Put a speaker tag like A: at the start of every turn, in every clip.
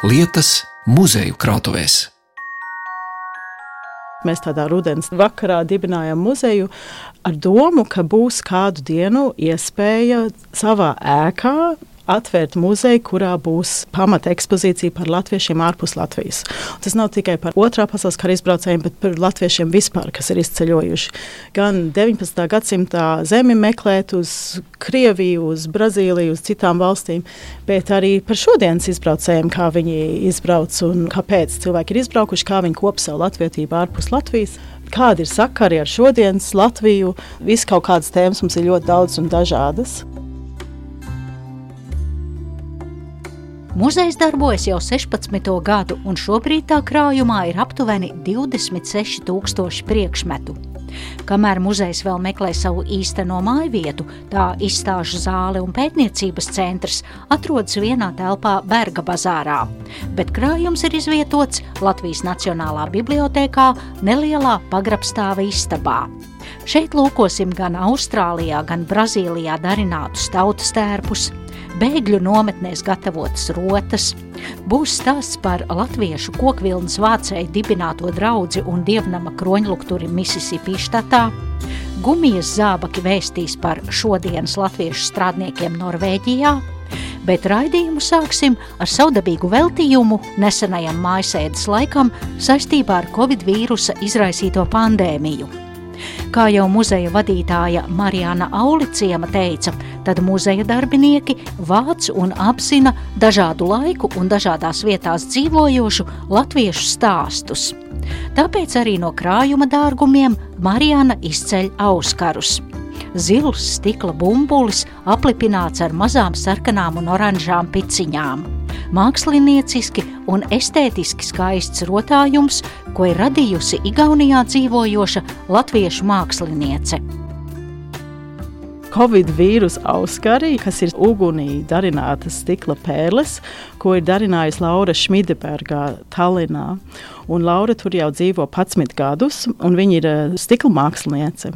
A: lietas muzeju krātuvēs.
B: Mēs tādā rudens vakarā dibinājām muzeju ar domu, ka būs kādu dienu iespēja savā ēkā atvērt muzeju, kurā būs pamata ekspozīcija par latviešiem ārpus Latvijas. Un tas nav tikai par otrā pasaules kara izbraucējiem, bet par latviešiem vispār, kas ir izceļojuši gan 19. gadsimtā zemi meklēt uz Krieviju, uz Brazīliju, uz citām valstīm, bet arī par šodienas izbraucējiem, kā viņi izbrauc un kāpēc cilvēki ir izbraukuši, kā viņi kop savu latvietību ārpus Latvijas kādi ir sakari ar šodienas Latviju. Viss kaut kādas tēmas mums ir ļoti daudz un dažādas.
C: Muzejs darbojas jau 16. gadu, un šobrīd tā krājumā ir aptuveni 26,000 priekšmetu. Kamēr muzejs vēl meklē savu īsteno māju vietu, tā izstāžu zāle un pētniecības centrs atrodas vienā telpā Berga bazārā, bet krājums ir izvietots Latvijas Nacionālā bibliotēkā nelielā pagrabstāva istabā. Šeit lūkosim gan Austrālijā, gan Brazīlijā darinātus tautas tērpus, bēgļu nometnēs gatavotas rotas, būs stāsts par latviešu kokvilnas vācēju dibināto draugu un dievnama kroņlukturi Mississippi štatā. Gumijas zābaki vēstīs par šodienas latviešu strādniekiem Norvēģijā, bet raidījumu sāksim ar savdabīgu veltījumu nesenajam mājasēdes laikam saistībā ar Covid vīrusa izraisīto pandēmiju. Kā jau muzeja vadītāja Marijana Auliciema teica, tad muzeja darbinieki vāc un apzina dažādu laiku un dažādās vietās dzīvojošu latviešu stāstus. Tāpēc arī no krājuma dārgumiem Marijana izceļ auskarus. Zils stikla bumbulis aplipināts ar mazām sarkanām un oranžām piciņām mākslinieciski un estētiski skaists rotājums, ko ir radījusi Igaunijā dzīvojoša latviešu māksliniece.
B: Covid vīrusu auskarī, kas ir ugunī darinātas stikla pērles, ko ir darinājusi Laura Šmidebergā, Tallinā. Un Laura tur jau dzīvo 11 gadus, un viņa ir uh, stikla māksliniece.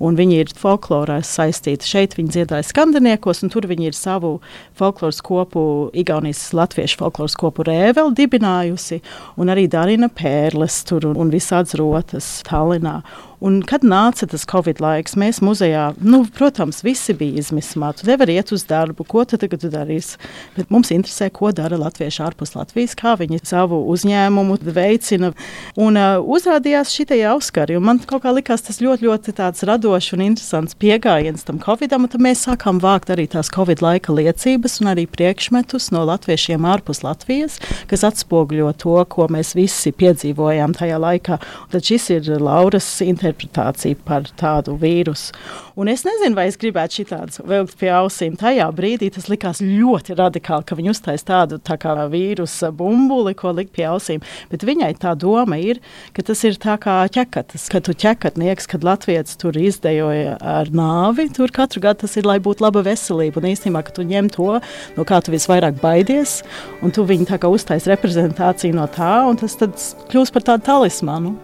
B: Viņa ir folklorā saistīta. Šeit viņa dziedāja skandiniekos, un tur viņa ir savu folkloras kopu, Igaunijas latviešu folkloras kopu rēveli dibinājusi, un arī darina pērles tur un, un visādas rotas Tallinā. Un, kad nāca tas Covid laiks, mēs muzejā, nu, protams, visi bija izmismā. Tu nevari iet uz darbu, ko tu tagad darīsi. Bet mums interesē, ko dara latvieši ārpus Latvijas, kā viņi savu uzņēmumu veicina. Un uh, uzrādījās šī auskari. Man kaut kā likās tas ļoti, ļoti radošs un interesants pieejams tam Covidam. Tad mēs sākām vākt arī tās Covid laika liecības un arī priekšmetus no latviešiem ārpus Latvijas, kas atspoguļo to, ko mēs visi piedzīvojām tajā laikā. Un tad šis ir Lauras interpretācija par tādu vīrusu. Un es nezinu, vai es gribētu šādu vilkt pie ausīm. Tajā brīdī tas likās ļoti radikāli, ka viņi uztais tādu tā kā vīrusa bumbuli, ko likt pie ausīm. Bet viņai tā doma ir, ka tas ir tā kā ķekatas, ka tu ķekatnieks, kad Latvijas tur izdejoja ar nāvi, tur katru gadu tas ir, lai būtu laba veselība. Un īstenībā, ka tu ņem to, no kā tu visvairāk baidies, un tu viņu tā kā uztais reprezentāciju no tā, un tas tad kļūst par tādu talismanu.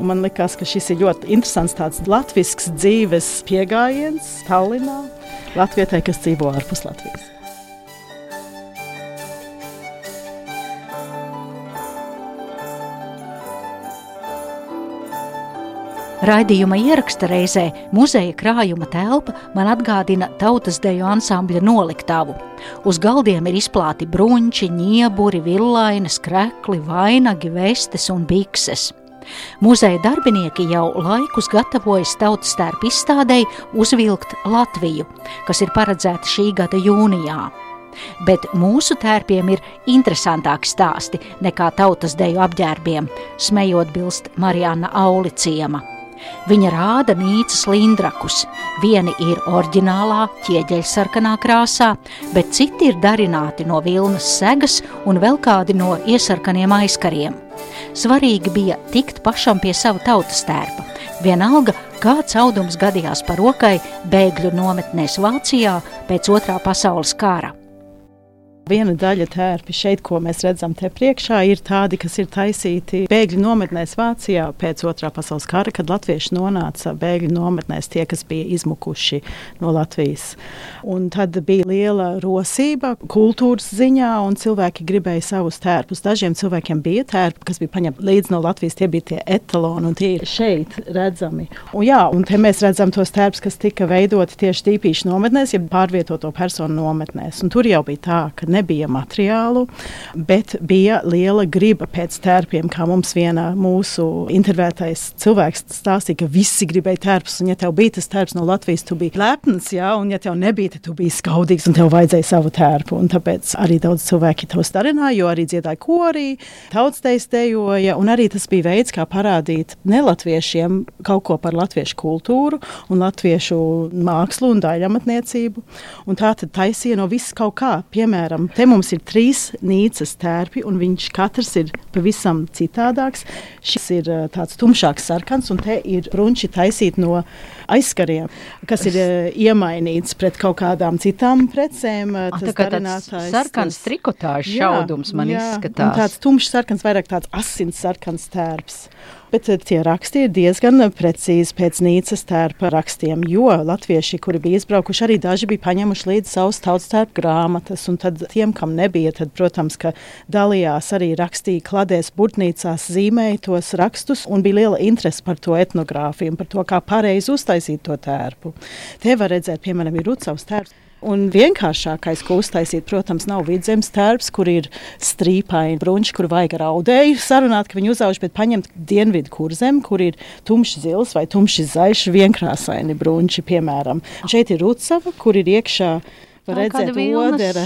B: Un man liekas, ka šis ir ļoti interesants tāds latvisks dzīves piegājiens gājiens Tallinā Latvijai, kas dzīvo ārpus Latvijas.
C: Raidījuma ieraksta reizē muzeja krājuma telpa man atgādina tautas deju ansambļa noliktavu. Uz galdiem ir izplāti bruņķi, nieburi, villainas, krekli, vainagi, vestes un bikses. Muzeja darbinieki jau laikus gatavojas tautas tērpu izstādēji uzvilkt Latviju, kas ir paredzēta šī gada jūnijā. Bet mūsu tērpiem ir interesantāki stāsti nekā tautas deju apģērbiem, smējot bilst Marijāna Auliciema. Viņa rāda mītas lindrakus. Vieni ir oriģinālā, ķieģeļsarkanā krāsā, bet citi ir darināti no vilnas segas un vēl kādi no iesarkaniem aizkariem. Svarīgi bija tikt pašam pie sava tautas tērpa. Vienalga, kāds audums gadījās par rokai bēgļu nometnēs Vācijā pēc otrā pasaules kara.
B: Viena daļa tērpi šeit, ko mēs redzam te priekšā, ir tādi, kas ir taisīti bēgļu nometnēs Vācijā pēc otrā pasaules kara, kad latvieši nonāca bēgļu nometnēs, tie, kas bija izmukuši no Latvijas. Un tad bija liela rosība kultūras ziņā, un cilvēki gribēja savus tērpus. Dažiem cilvēkiem bija tērpi, kas bija paņemti līdzi no Latvijas, tie bija tie etaloni, un tie ir šeit redzami. Un, jā, un te mēs redzam tos tērpus, kas tika veidoti tieši tīpīšu nometnēs, ja pārvietoto personu nometnēs. Un tur jau bija tā, ka nebija materiālu, bet bija liela griba pēc tērpiem, kā mums viena mūsu intervētais cilvēks stāstīja, ka visi gribēja tērpus, un ja tev bija tas tērps no Latvijas, tu biji lepns, jā, un ja tev nebija, tad tu biji skaudīgs, un tev vajadzēja savu tērpu, un tāpēc arī daudz cilvēki to starināja, jo arī dziedāja korī, tautsteis dejoja, un arī tas bija veids, kā parādīt nelatviešiem kaut ko par latviešu kultūru un latviešu mākslu un daļamatniecību, un tā tad taisīja no viss kaut kā, piemēram, piemēram, te mums ir trīs nīcas tērpi, un viņš katrs ir pavisam citādāks. Šis ir uh, tāds tumšāks sarkans, un te ir brunči taisīti no aizskariem, kas ir uh, iemainīts pret kaut kādām citām precēm.
D: Uh, tas tā tāds sarkans trikotāžs šaudums man jā, izskatās.
B: Tāds tumšs sarkans, vairāk tāds asins sarkans tērps. Bet tie raksti ir diezgan precīzi pēc Nīcas tērpa rakstiem, jo latvieši, kuri bija izbraukuši, arī daži bija paņēmuši līdzi savus tautas tērpa grāmatas, un tad tiem, kam nebija, tad, protams, ka dalījās arī rakstīja kladēs burtnīcās, zīmēja tos rakstus, un bija liela interese par to etnogrāfiju un par to, kā pareizi uztaisīt to tērpu. Te var redzēt, piemēram, ir Rucavs tērps. Un vienkāršākais, ko uztaisīt, protams, nav vidzemes tērps, kur ir strīpaini brunči, kur vajag ar audēju sarunāt, ka viņi uzauž, bet paņemt dienvidu kurzem, kur ir tumšs zils vai tumšs zaļš, vienkrāsaini brunči, piemēram. Šeit ir rucava, kur ir iekšā var redzēt, odera,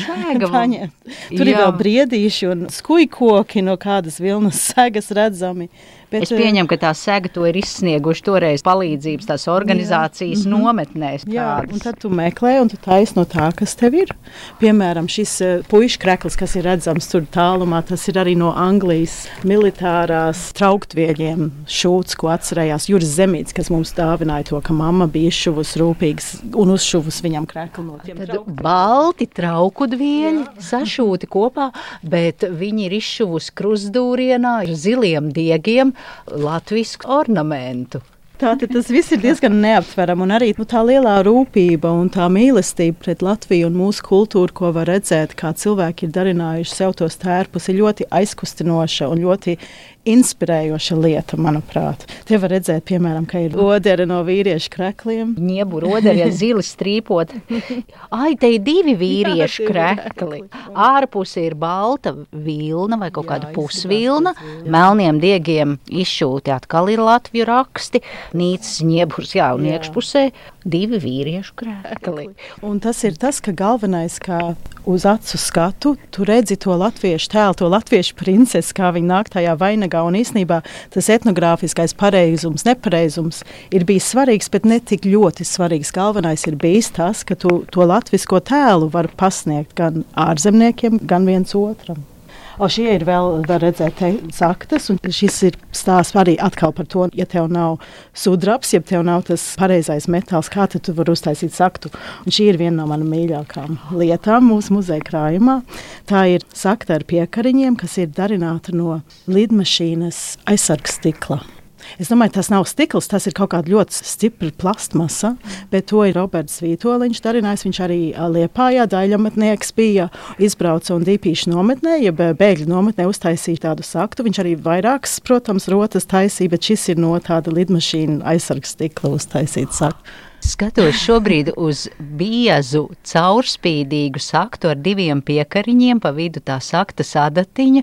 B: Tur Jā. ir vēl briedīši un skujkoki no kādas vilnas segas redzami.
D: Bet, es pieņemu, ka tā sēga to ir izsnieguši toreiz palīdzības tās organizācijas jā. Mhm. nometnēs.
B: Jā, kādas. un tad tu meklē un tu taisi no tā, kas tev ir. Piemēram, šis uh, puišu krekls, kas ir redzams tur tālumā, tas ir arī no Anglijas militārās trauktviegļiem šūts, ko atcerējās Juris Zemīts, kas mums dāvināja to, ka mamma bija izšuvus rūpīgs un uzšuvus viņam kreklu no tiem
D: Tad balti traukudvieļi sašūti kopā, bet viņi ir izšuvusi krustdūrienā ar ziliem diegiem latviešu ornamentu.
B: Tātad tas viss ir diezgan neaptverami. Un arī nu, tā lielā rūpība un tā mīlestība pret Latviju un mūsu kultūru, ko var redzēt, kā cilvēki ir darinājuši sev tos tērpus, ir ļoti aizkustinoša un ļoti inspirējoša lieta, manuprāt. Te var redzēt, piemēram, ka ir odere no vīriešu krekliem.
D: Niebu odere, ja zili strīpot. Ai, te ir divi vīriešu krekli. Ārpusē ir balta vilna vai kaut kāda pusvilna. Melniem diegiem izšūti atkal ir Latviju raksti. Nīcas nieburs, jā, un jā. iekšpusē divi vīriešu krekli.
B: Un tas ir tas, ka galvenais, kā uz acu skatu, tu redzi to latviešu tēlu, to latviešu princesi, kā viņi nāk tajā vainagā. Un īsnībā tas etnogrāfiskais pareizums, nepareizums ir bijis svarīgs, bet ne tik ļoti svarīgs. Galvenais ir bijis tas, ka tu to latvisko tēlu var pasniegt gan ārzemniekiem, gan viens otram. O, šie ir vēl, var redzēt, saktas, un šis ir stāsts arī atkal par to, ja tev nav sudrabs, ja tev nav tas pareizais metāls, kā tu vari uztaisīt saktu. Un šī ir viena no manām mīļākajām lietām mūsu muzeja krājumā. Tā ir sakta ar piekariņiem, kas ir darināta no lidmašīnas aizsargstikla. Es domāju, tas nav stikls, tas ir kaut kāda ļoti stipra plastmasa, bet to ir Roberts Vītoliņš darinājis. Viņš arī Liepājā daļamatnieks bija, izbrauca un dīpīšu nometnē, ja bēgļu nometnē uztaisīja tādu saktu. Viņš arī vairākas, protams, rotas taisīja, bet šis ir no tāda lidmašīna aizsargs stikla uztaisīts saktu.
D: Skatos šobrīd uz biezu, caurspīdīgu saktu ar diviem piekariņiem, pa vidu tā sakta sadatiņa.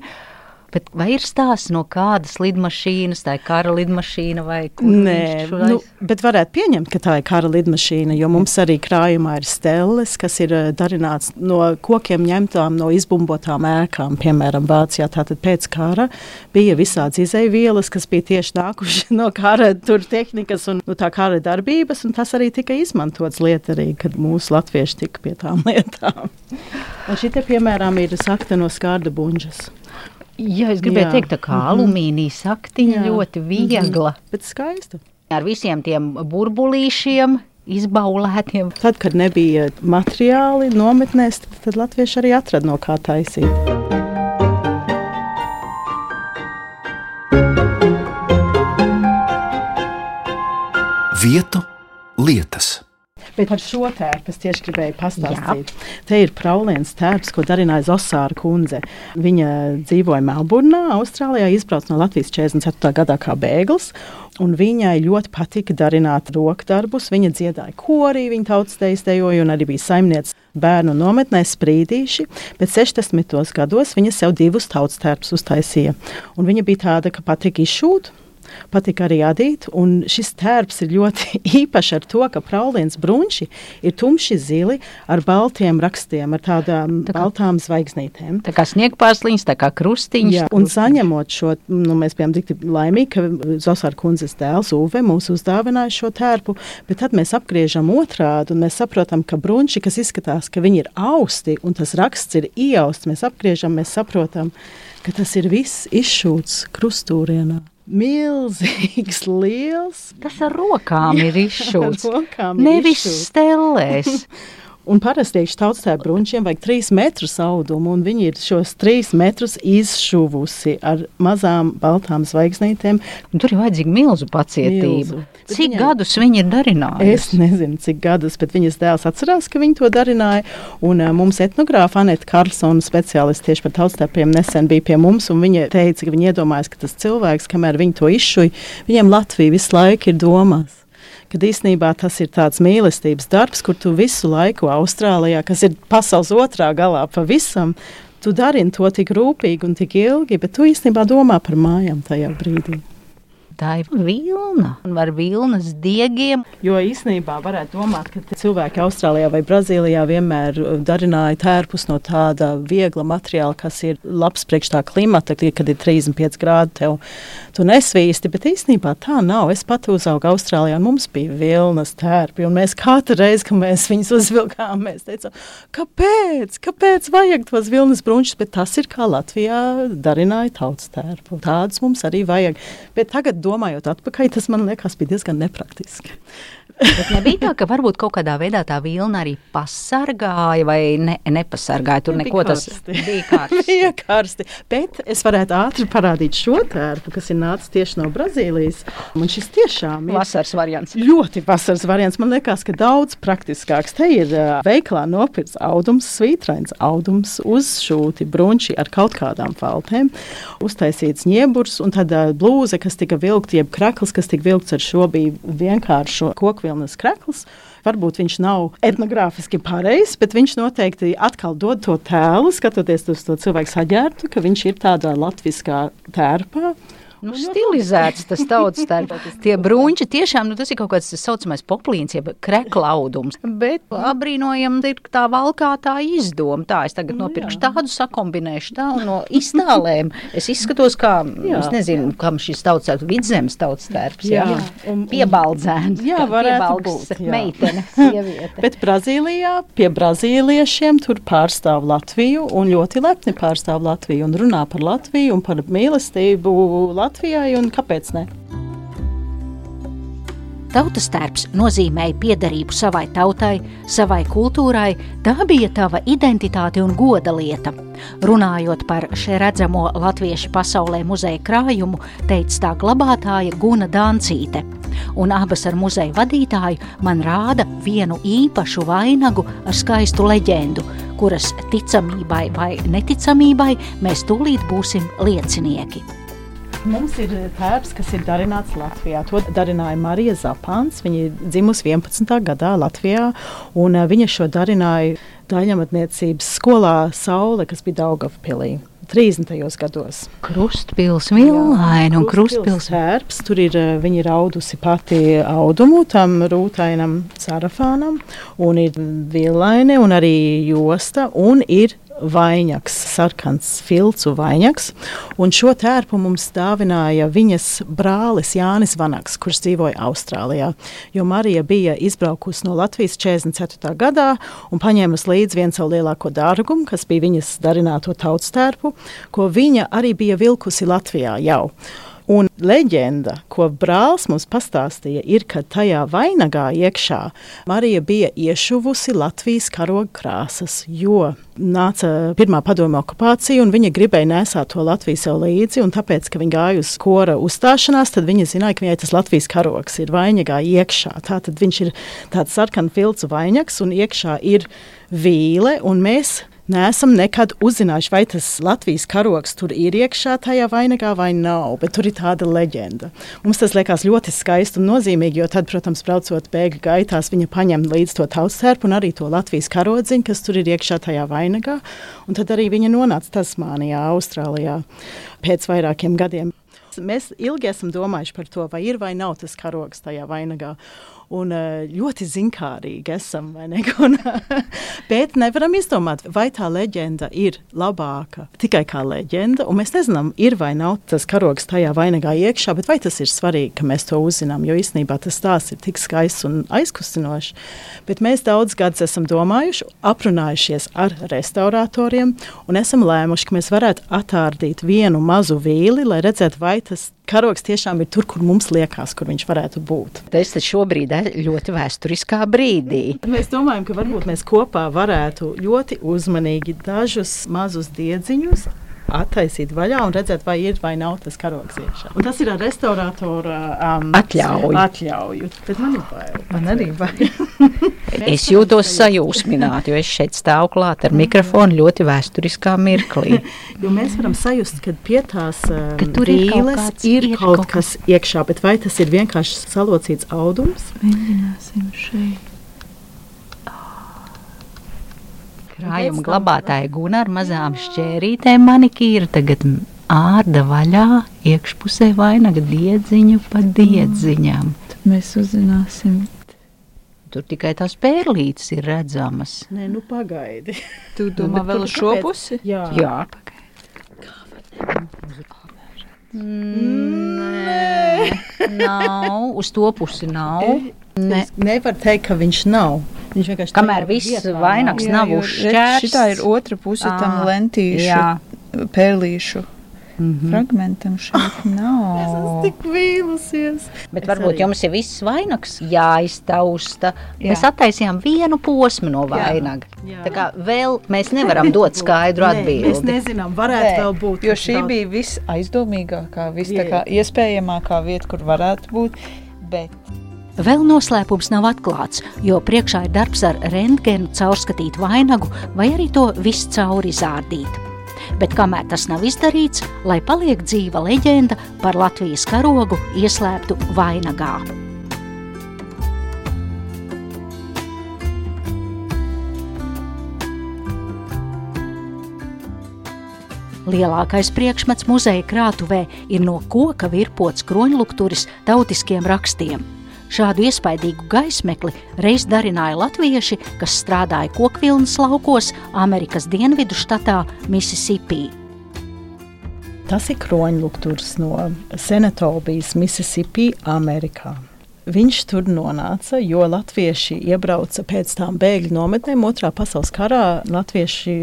D: Bet vai ir stāsts no kādas lidmašīnas, tā ir kara lidmašīna vai
B: Nē, nu, bet varētu pieņemt, ka tā ir kara lidmašīna, jo mums arī krājumā ir stelles, kas ir eh, darināts no kokiem ņemtām no izbumbotām ēkām, piemēram, Vācijā. Tātad pēc kara bija visādas izēvielas, kas bija tieši nākuši no kara tur tehnikas un no tā kara darbības, un tas arī tika izmantots lietarīgi, kad mūsu latvieši tika pie tām lietām. Un šī te, piemēram, ir sakta no skārda bunžas.
D: Jā, es gribēju jā. teikt, tā kā mm -hmm. alumīnija saktiņa jā. ļoti viegla. Mm
B: -hmm. Bet skaista.
D: Ar visiem tiem burbulīšiem,
C: izbaulētiem.
B: Tad, kad nebija materiāli nometnēs, tad latvieši arī atrada no kā taisīt.
A: Vietu lietas.
B: Bet par šo tērpu es tieši gribēju pastāstīt. Jā. Te ir Praulienas tērps, ko darināja Zosāra kundze. Viņa dzīvoja Melburnā, Austrālijā, izbrauca no Latvijas 44. gadā kā bēglis. Un viņai ļoti patika darināt rokdarbus. Viņa dziedāja korī, viņa tautas dejoja un arī bija saimniece bērnu nometnē Sprīdīši. Pēc 60. gados viņa sev divus tautas tērpus uztaisīja. Un viņa bija tāda, ka patika izšūt patika arī adīt. Šis tērps ir ļoti īpašs ar to, ka praulienas brunči ir tumši zili ar baltiem rakstiem, ar tādām tā kā, baltām zvaigznītēm.
C: Tā kā sniegpārsliņas, tā kā krustiņš. Jā,
B: un saņemot šo, nu, mēs bijām tik laimīgi, ka Zosāra kundzes dēls Uve mums uzdāvināja šo tērpu, bet tad mēs apgriežam otrādi un mēs saprotam, ka brunči, kas izskatās, ka viņi ir austi un tas raksts ir iausts, mēs apgriežam, mēs saprotam, ka tas ir viss izšūts krustūrienā milzīgs, liels.
C: Tas ar rokām ir izšūts. Nevis stelēs.
B: Un parasti tieši tautstāju brunčiem vajag trīs metrus audumu, un viņi ir šos trīs metrus izšuvusi ar mazām baltām zvaigznītēm.
C: Tur ir vajadzīga milzu pacietība.
B: Milzu. Bet
C: Cik
B: viņai-
C: gadus viņi ir darinājuši?
B: Es nezinu, cik gadus, bet viņas dēls atcerās, ka viņi to darināja. Un uh, mums etnogrāfa Anita Karlsona, speciālists tieši par tautstēpiem, nesen bija pie mums, un viņa teica, ka viņa iedomājas, ka tas cilvēks, kamēr viņi to izšuja, viņiem Latvija visu laiku ir domās. Kad īstenībā tas ir tāds mīlestības darbs, kur tu visu laiku Austrālijā, kas ir pasaules otrā galā pavisam, tu dari to tik rūpīgi un tik ilgi, bet tu īstenībā domā par mājām tajā brīdī.
C: Tā ir vilna un ar vilnas diegiem.
B: Jo īsnībā varētu domāt, ka cilvēki Austrālijā vai Brazīlijā vienmēr uh, darināja tērpus no tāda viegla materiāla, kas ir labs priekš tā klimata, kad ir- kad ir 35 grādi, tev tu nesvīsti. Bet īsnībā tā nav. Es pati uzaugu Austrālijā, un mums bija vilnas tērpi. un Mēs katru reizi, kad mēs viņus uzvilkām, mēs teicām, kāpēc, kāpēc vajag tos vilnas brunčus, bet tas ir kā Latvijā darināja tautas tērpu. Tādus mums arī vajag. Bet tagad, domājot atpakaļ, tas man liekas bija diezgan nepraktiski.
C: Bet nebija tā, ka varbūt kaut kādā veidā tā vilna arī pasargāja vai ne, nepasargāja. Tur neko tas
B: karsti.
C: bija kārts.
B: bija karsti. Bet es varētu ātri parādīt šo tērpu, kas ir nācis tieši no Brazīlijas. Un šis tiešām ir
C: Vasaras variants.
B: ļoti vasaras variants. Man liekas, ka daudz praktiskāks. Te ir uh, veiklā nopirkts audums, svītrains audums, uzšūti brunči ar kaut kādām faltēm, uztaisīts ņēburs un tad uh, blūze, kas tika vilkta, jeb krekls, kas tika vilkts ar šo, bija vienkārši kokvilnas krekls. Varbūt viņš nav etnogrāfiski pareizs, bet viņš noteikti atkal dod to tēlu, skatoties uz to cilvēku saģērbtu, ka viņš ir tādā latviskā tērpā.
C: Nu, stilizēts tas tautas tērps. Tie brūņi tiešām nu, tas ir kaut kāds tā saucamais poplīns, jeb kreklaudums. Bet abrīnojami ir tā valkātā izdoma. Tā es tagad
B: Nu,
C: nopirkšu
B: jā.
C: tādu, sakombinēšu tādu no iztālēm. Es izskatos kā,
B: Jā.
C: es nezinu, kam šis tautas tērps, vidzemes tautas tērps. Jā,
B: Jā,
C: jā.
B: un- un-
C: piebaldzēns.
B: Jā, varētu būt, jā.
C: Meitene, sieviete.
B: Bet Brazīlijā pie brazīliešiem tur pārstāv Latviju un ļoti lepni pārstāv Latviju un runā par Latviju un par mīlestību Latvijai un kāpēc ne?
C: Tautas tērps nozīmēja piederību savai tautai, savai kultūrai, tā bija tava identitāte un goda lieta. Runājot par šeit redzamo latviešu pasaulē muzeja krājumu, teica tā glabātāja Guna Dancīte. Un abas ar muzeja vadītāju man rāda vienu īpašu vainagu ar skaistu leģendu, kuras ticamībai vai neticamībai mēs tūlīt būsim liecinieki.
B: Mums ir tērps, kas ir darināts Latvijā. To darināja Marija Zapāns. Viņa ir dzimusi 11. gadā Latvijā, un eh, viņa šo darināja daļamatniecības skolā Saule, kas bija Daugavpilī. 30. gados.
C: Krustpils villaina un krustpils.
B: tērps. Tur ir eh, viņa ir audusi pati audumu tam rūtainam sarafānam, un ir villaine un arī josta, un ir vainags, sarkans filcu vainags. Un šo tērpu mums dāvināja viņas brālis Jānis Vanaks, kurš dzīvoja Austrālijā. Jo Marija bija izbraukusi no Latvijas 44. gadā un paņēmusi līdzi vienu savu lielāko dārgumu, kas bija viņas darināto tautas tērpu, ko viņa arī bija vilkusi Latvijā jau. Un leģenda, ko brālis mums pastāstīja, ir, ka tajā vainagā iekšā Marija bija iešuvusi Latvijas karoga krāsas, jo nāca pirmā padomju okupācija, un viņa gribēja nesāt to Latviju sev līdzi. Tāpēc, ka viņa gāja uz kora uzstāšanās, tad viņa zināja, ka viņai tas Latvijas karogs ir vainagā iekšā. Tātad viņš ir tāds sarkanu filcu vainags, un iekšā ir vīle, un mēs neesam nekad uzzinājuši, vai tas Latvijas karoks tur ir iekšā tajā vainagā vai nav, bet tur ir tāda leģenda. Mums tas liekas ļoti skaisti un nozīmīgi, jo tad, protams, braucot bēgļu gaitās, viņa paņem līdzi to tautsērpu un arī to Latvijas karodziņu, kas tur ir iekšā tajā vainagā, un tad arī viņa nonāca Tasmānijā, Austrālijā pēc vairākiem gadiem. Mēs ilgi esam domājuši par to, vai ir vai nav tas karogs tajā vainagā un eh, ļoti zinkārīgi esam. Ne? Un, bet nevaram izdomāt, vai tā leģenda ir labāka tikai kā leģenda. Mēs nezinām, ir vai nav tas karogs tajā vainagā iekšā, bet vai tas ir svarīgi, ka mēs to uzzinām. Jo īstenībā tas stāsts ir tik skaists un aizkustinošs. Bet mēs daudz gadus esam domājuši, aprunājušies ar restauratoriem un esam lēmuši, ka mēs varētu attārdīt vienu mazu vīli, lai redzētu, vai tas karogs tiešām ir tur, kur mums liekas, kur viņš varētu būt.
C: Tas šobrīd ir ļoti vēsturiskā brīdī.
B: Mēs domājam, ka varbūt mēs kopā varētu ļoti uzmanīgi dažus mazus diedziņus attaisīt vaļā un redzēt, vai ir vai nav tas karogs iekšā. Un tas ir ar restaurātora um,
C: atļauju.
B: atļauju. Bet man ir bail.
C: Man arī bail. es jūtos sajūsmināti, jo es šeit stāvu klāt ar mikrofonu ļoti vēsturiskā mirklī.
B: jo mēs varam sajust, ka pie tās um, ka tur ir, ir kaut, kaut kas iekšā, bet vai tas ir vienkārši salocīts audums?
C: Mēģināsim šeit. Krājuma glabātāja Guna ar mazām šķērītēm manikīra tagad ārda vaļā iekšpusē vainaga diedziņu pa diedziņām.
E: Tad mēs uzzināsim.
C: Tur tikai tās pērlītes ir redzamas.
B: Nē, nu pagaidi.
E: Tu domā vēl uz šo pusi?
B: Jā.
C: Jā, pagaidi. Nē, nav. Uz to pusi nav.
B: Ne. Nevar teikt, ka viņš nav. Viņš
C: vienkārši kamēr viss vainags nav uzšķērts.
E: Šitā ir otra puse tam lentīšu, jā. pērlīšu. Mm -hmm. Fragmentam šeit nav.
B: es esmu tik vīlusies.
C: Bet es varbūt arī. jums ir viss vainags jāiztausta. Jā. Mēs attaisījām vienu posmu no vainaga. Jā. Jā. Tā kā vēl mēs nevaram dot skaidru atbildi.
B: Mēs nezinām, varētu Nē. vēl būt.
E: Jo šī daudz... bija visaizdomīgākā, vis iespējamākā vieta, kur varētu būt. Bet
C: Vēl noslēpums nav atklāts, jo priekšā ir darbs ar rentgenu caurskatīt vainagu vai arī to visu cauri zārdīt. Bet kamēr tas nav izdarīts, lai paliek dzīva leģenda par Latvijas karogu ieslēptu vainagā. Lielākais priekšmets muzeja krātuvē ir no koka virpots kroņlukturis tautiskiem rakstiem – Šādu iespaidīgu gaismekli reiz darināja latvieši, kas strādāja kokvilnas laukos Amerikas dienvidu štatā Mississippi.
B: Tas ir kroņlukturs no Senatobijas, Mississippi, Amerikā. Viņš tur nonāca, jo latvieši iebrauca pēc tam bēgļu nometnēm. Otrā pasaules karā latvieši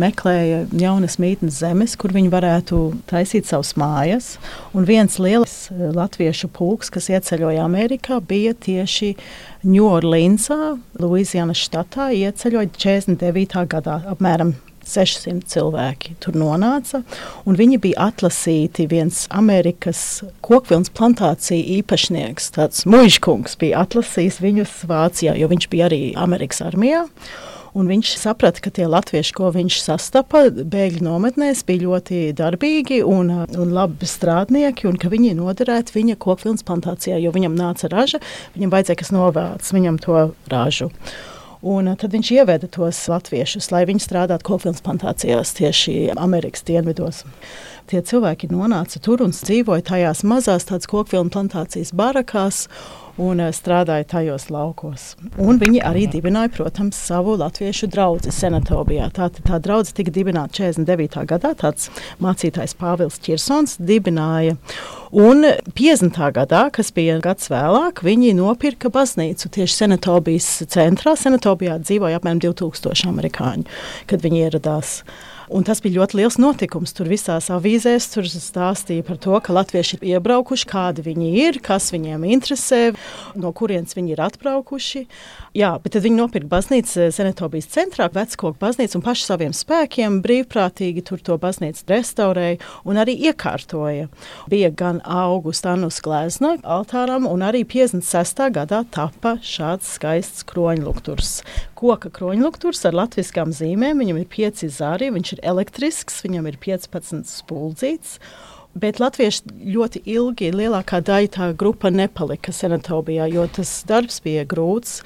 B: meklēja jaunas mītnes zemes, kur viņi varētu taisīt savus mājas. Un viens liels eh, latviešu pulks, kas ieceļoja Amerikā, bija tieši Ņūorleansā, Luizijas štatā, ieceļoja 49. gadā apmēram 600 cilvēki tur nonāca. Viņi bija atlasīti. Viens Amerikas kokvilnas plantācija īpašnieks, tāds mužkungs, bija atlasījis viņus Vācijā, jo viņš bija arī Amerikas armijā. Un viņš saprata, ka tie latvieši, ko viņš sastapa bēgļu nometnēs, bija ļoti darbīgi un, un labi strādnieki, un ka viņi noderētu viņa kokvilnas plantācijā, jo viņam nāca raža, viņam vajadzēja kas novāc viņam to ražu. Un tad viņš ieveda tos latviešus, lai viņi strādātu kokvilnas plantācijās tieši Amerikas dienvidos. Tie cilvēki nonāca tur un dzīvoja tajās mazās kokvilnu plantācijas barakās un eh, strādāja tajos laukos. Un viņi arī dibināja, protams, savu latviešu draugu Senatobijā. Tā, tā draudzene tika dibināta 49. gadā. Tāds mācītājs Pāvils Čirsons dibināja. Un 50. gadā, kas bija gads vēlāk, viņi nopirka baznīcu tieši Senatobijas centrā. Senatobijā dzīvoja apmēram 2000 amerikāņu, kad viņi ieradās. Un tas bija ļoti liels notikums. Tur visās avīzēs tur stāstīja par to, ka latvieši ir iebraukuši, kādi viņi ir, kas viņiem interesē, no kurienes viņi ir atbraukuši. Jā, bet tad viņi nopirka baznīcu Zenetobijas centrā, veckoku baznīcu un paši saviem spēkiem brīvprātīgi tur to baznīcu restaurēja un arī iekārtoja. Bija gan augusta Anus glezna altāram un arī 56. gadā tapa šāds skaists kroņlukturs. Koka kroņlukturs ar latviskām zīmēm, viņam ir pieci zari, viņš ir elektrisks, viņam ir 15 spuldzīts. Bet latvieši ļoti ilgi, lielākā daļa tā grupa nepalika senatobijā, jo tas darbs bija grūts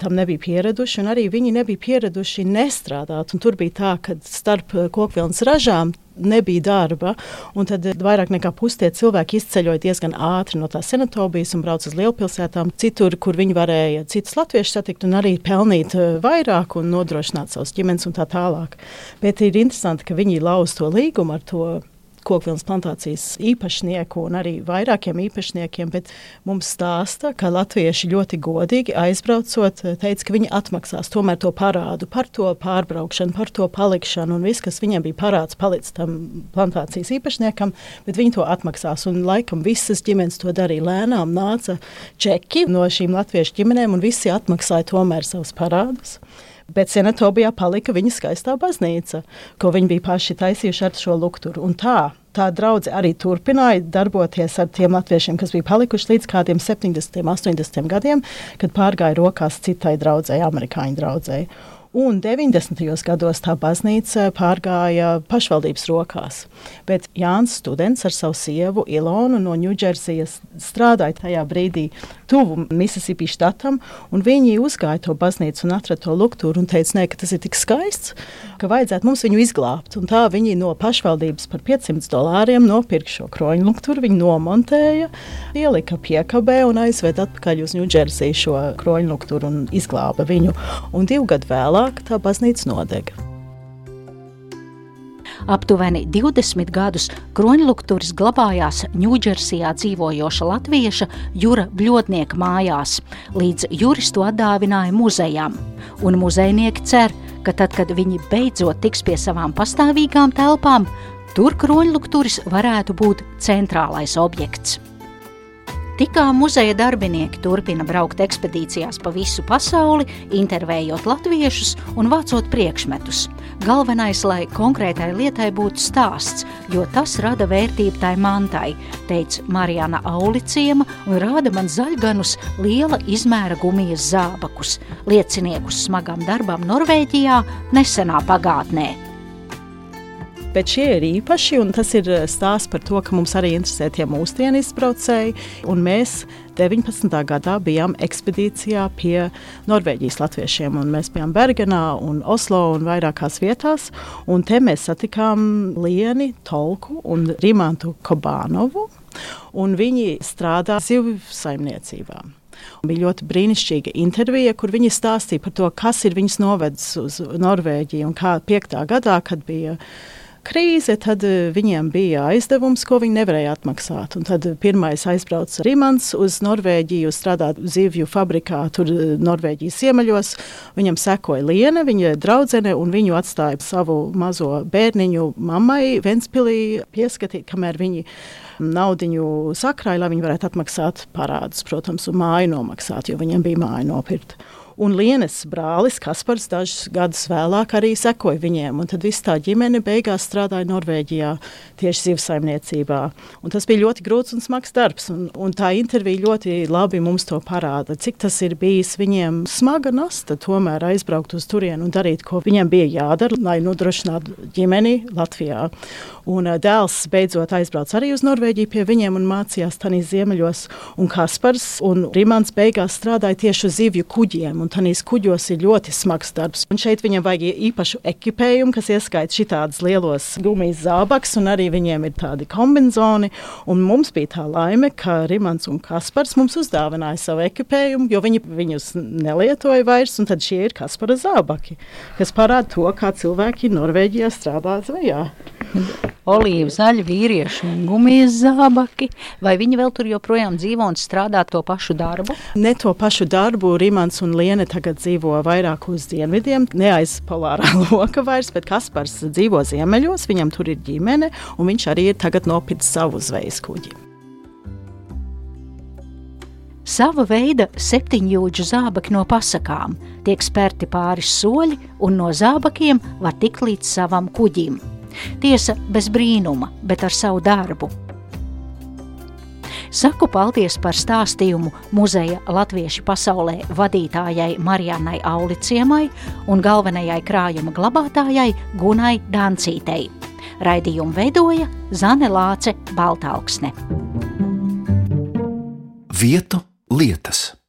B: tam nebija pieraduši, un arī viņi nebija pieraduši nestrādāt. Tur bija tā, ka starp eh, kokvilnas ražām nebija darba, tad eh, vairāk nekā pusi tie cilvēki izceļoja diezgan ātri no tās senatobijas un brauca uz lielpilsētām, citur, kur viņi varēja citus latviešus satikt un arī pelnīt eh, vairāk un nodrošināt savus ģimenes un tā tālāk. Bet ir interesanti, ka viņi lauz to līgumu ar to kokvilnas plantācijas īpašnieku un arī vairākiem īpašniekiem, bet mums stāsta, ka latvieši ļoti godīgi aizbraucot, teica, ka viņi atmaksās tomēr to parādu par to pārbraukšanu, par to palikšanu un viss, kas viņiem bija parāds, palicis tam plantācijas īpašniekam, bet viņi to atmaksās. Un laikam visas ģimenes to darīja lēnām, nāca čeki no šīm latviešu ģimenēm un visi atmaksāja tomēr savus parādus. Bet senatobijā palika viņa skaistā baznīca, ko viņi bija paši taisījuši ar šo lukturu. Un tā, tā draudzene arī turpināja darboties ar tiem latviešiem, kas bija palikuši līdz kādiem 70, 80 gadiem, kad pārgāja rokās citai draudzēji, amerikāņu draudzēji. Un 90. gados tā baznīca pārgāja pašvaldības rokās. Bet Jānis Students ar savu sievu Ilonu no Ņūdžersijas strādāja tajā brīdī tuvu Mississippi štatam, un viņi uzgāja to baznīcu un atrada to luktūru un teica, nē, ka tas ir tik skaists, ka vajadzētu mums viņu izglābt. Un tā viņi no pašvaldības par 500 dolāriem nopirka šo kroņu luktūru, viņi nomontēja, ielika piekabē un aizveda atpakaļ uz Ņūdžersiju šo kroņu luktūru un izglāba viņu. Un divu gadu vēlāk tā baznīca nodega.
C: Aptuveni 20 gadus kroņlukturis glabājās Ņūdžersijā dzīvojoša latvieša Jura Bļodnieka mājās, līdz juris to atdāvināja muzejām. Un muzejnieki cer, ka tad, kad viņi beidzot tiks pie savām pastāvīgām telpām, tur kroņlukturis varētu būt centrālais objekts. Tikā muzeja darbinieki turpina braukt ekspedīcijās pa visu pasauli, intervējot latviešus un vācot priekšmetus. Galvenais, lai konkrētai lietai būtu stāsts, jo tas rada vērtību tai mantai, teica Marijana Auliciema un rāda man zaļganus liela izmēra gumijas zābakus, lieciniekus smagam darbam Norvēģijā nesenā pagātnē.
B: Bet šie ir īpaši, un tas ir eh, stāsts par to, ka mums arī interesē tie mūsdienu izbraucēji. Mēs 19. gadā bijām ekspedīcijā pie Norvēģijas latviešiem. Mēs bijām Bergenā, un Oslo un vairākās vietās. Un te mēs satikām Lienu Tolku un Rimantu Kobānovu. Un viņi strādā zivju saimniecībā. Bija ļoti brīnišķīga intervija, kur viņi stāstīja par to, kas ir viņus novedis uz Norvēģiju un kā 5. gadā, kad bija krīze, tad eh, viņiem bija aizdevums, ko viņi nevarēja atmaksāt. Un tad pirmais aizbrauca Rīmans uz Norvēģiju, strādāt zivju fabrikā, tur eh, Norvēģijas ziemeļos. Viņam sekoja Liena, viņa draudzene, un viņu atstāja savu mazo bērniņu mammai Ventspilī pieskatīt, kamēr viņi naudiņu sakrāja, lai viņi varētu atmaksāt parādus, protams, un māju nomaksāt, jo viņiem bija māja nopirkt. Un Lienes brālis Kaspars dažus gadus vēlāk arī sekoja viņiem. Tad viss tā ģimene beigās strādāja Norvēģijā tieši zivsaimniecībā. Un tas bija ļoti grūts un smags darbs. Un, un tā intervija ļoti labi mums to parāda, cik tas ir bijis viņiem smaga nasta tomēr aizbraukt uz turieni un darīt, ko viņiem bija jādara, lai nodrošinātu ģimeni Latvijā. Un uh, dēls beidzot aizbrauca arī uz Norvēģiju pie viņiem un mācījās Tanīs ziemeļos. Un Kaspars un Rimans beigās strādāja tieši uz zivju kuģiem tanīs kuģos ir ļoti smags darbs. Un šeit viņam vajag īpašu ekipējumu, kas ieskaita šitādus lielos gumijas zābaks, un arī viņiem ir tādi kombinzoni. Un mums bija tā laime, ka Rimans un Kaspars mums uzdāvināja savu ekipējumu, jo viņi viņus nelietoja vairs, tad šie ir Kaspara zābaki, kas parāda to, kā cilvēki Norvēģijā strādā zvejā.
C: Olīvu zaļi vīrieši un gumijas zābaki, vai viņi vēl tur joprojām dzīvo un strādā to pašu darbu?
B: Ne to pašu darbu, Rimants un Liene tagad dzīvo vairāk uz dienvidiem, ne aiz polārā loka vairs, bet Kaspars dzīvo ziemeļos, viņam tur ir ģimene, un viņš arī ir tagad nopircis savu zvejas kuģi.
C: Sava veida septiņjūdžu zābaki no pasakām tiek spērti pāris soļi, un no zābakiem var tikt līdz savam kuģim. Tiesa bez brīnuma, bet ar savu darbu. Saku paldies par stāstījumu muzeja Latviešu pasaulē vadītājai Marijānai Auliciemai un galvenajai krājuma glabātājai Gunai Dancītei. Raidījumu veidoja Zane Lāce Baltāksne.
A: Vietu lietas.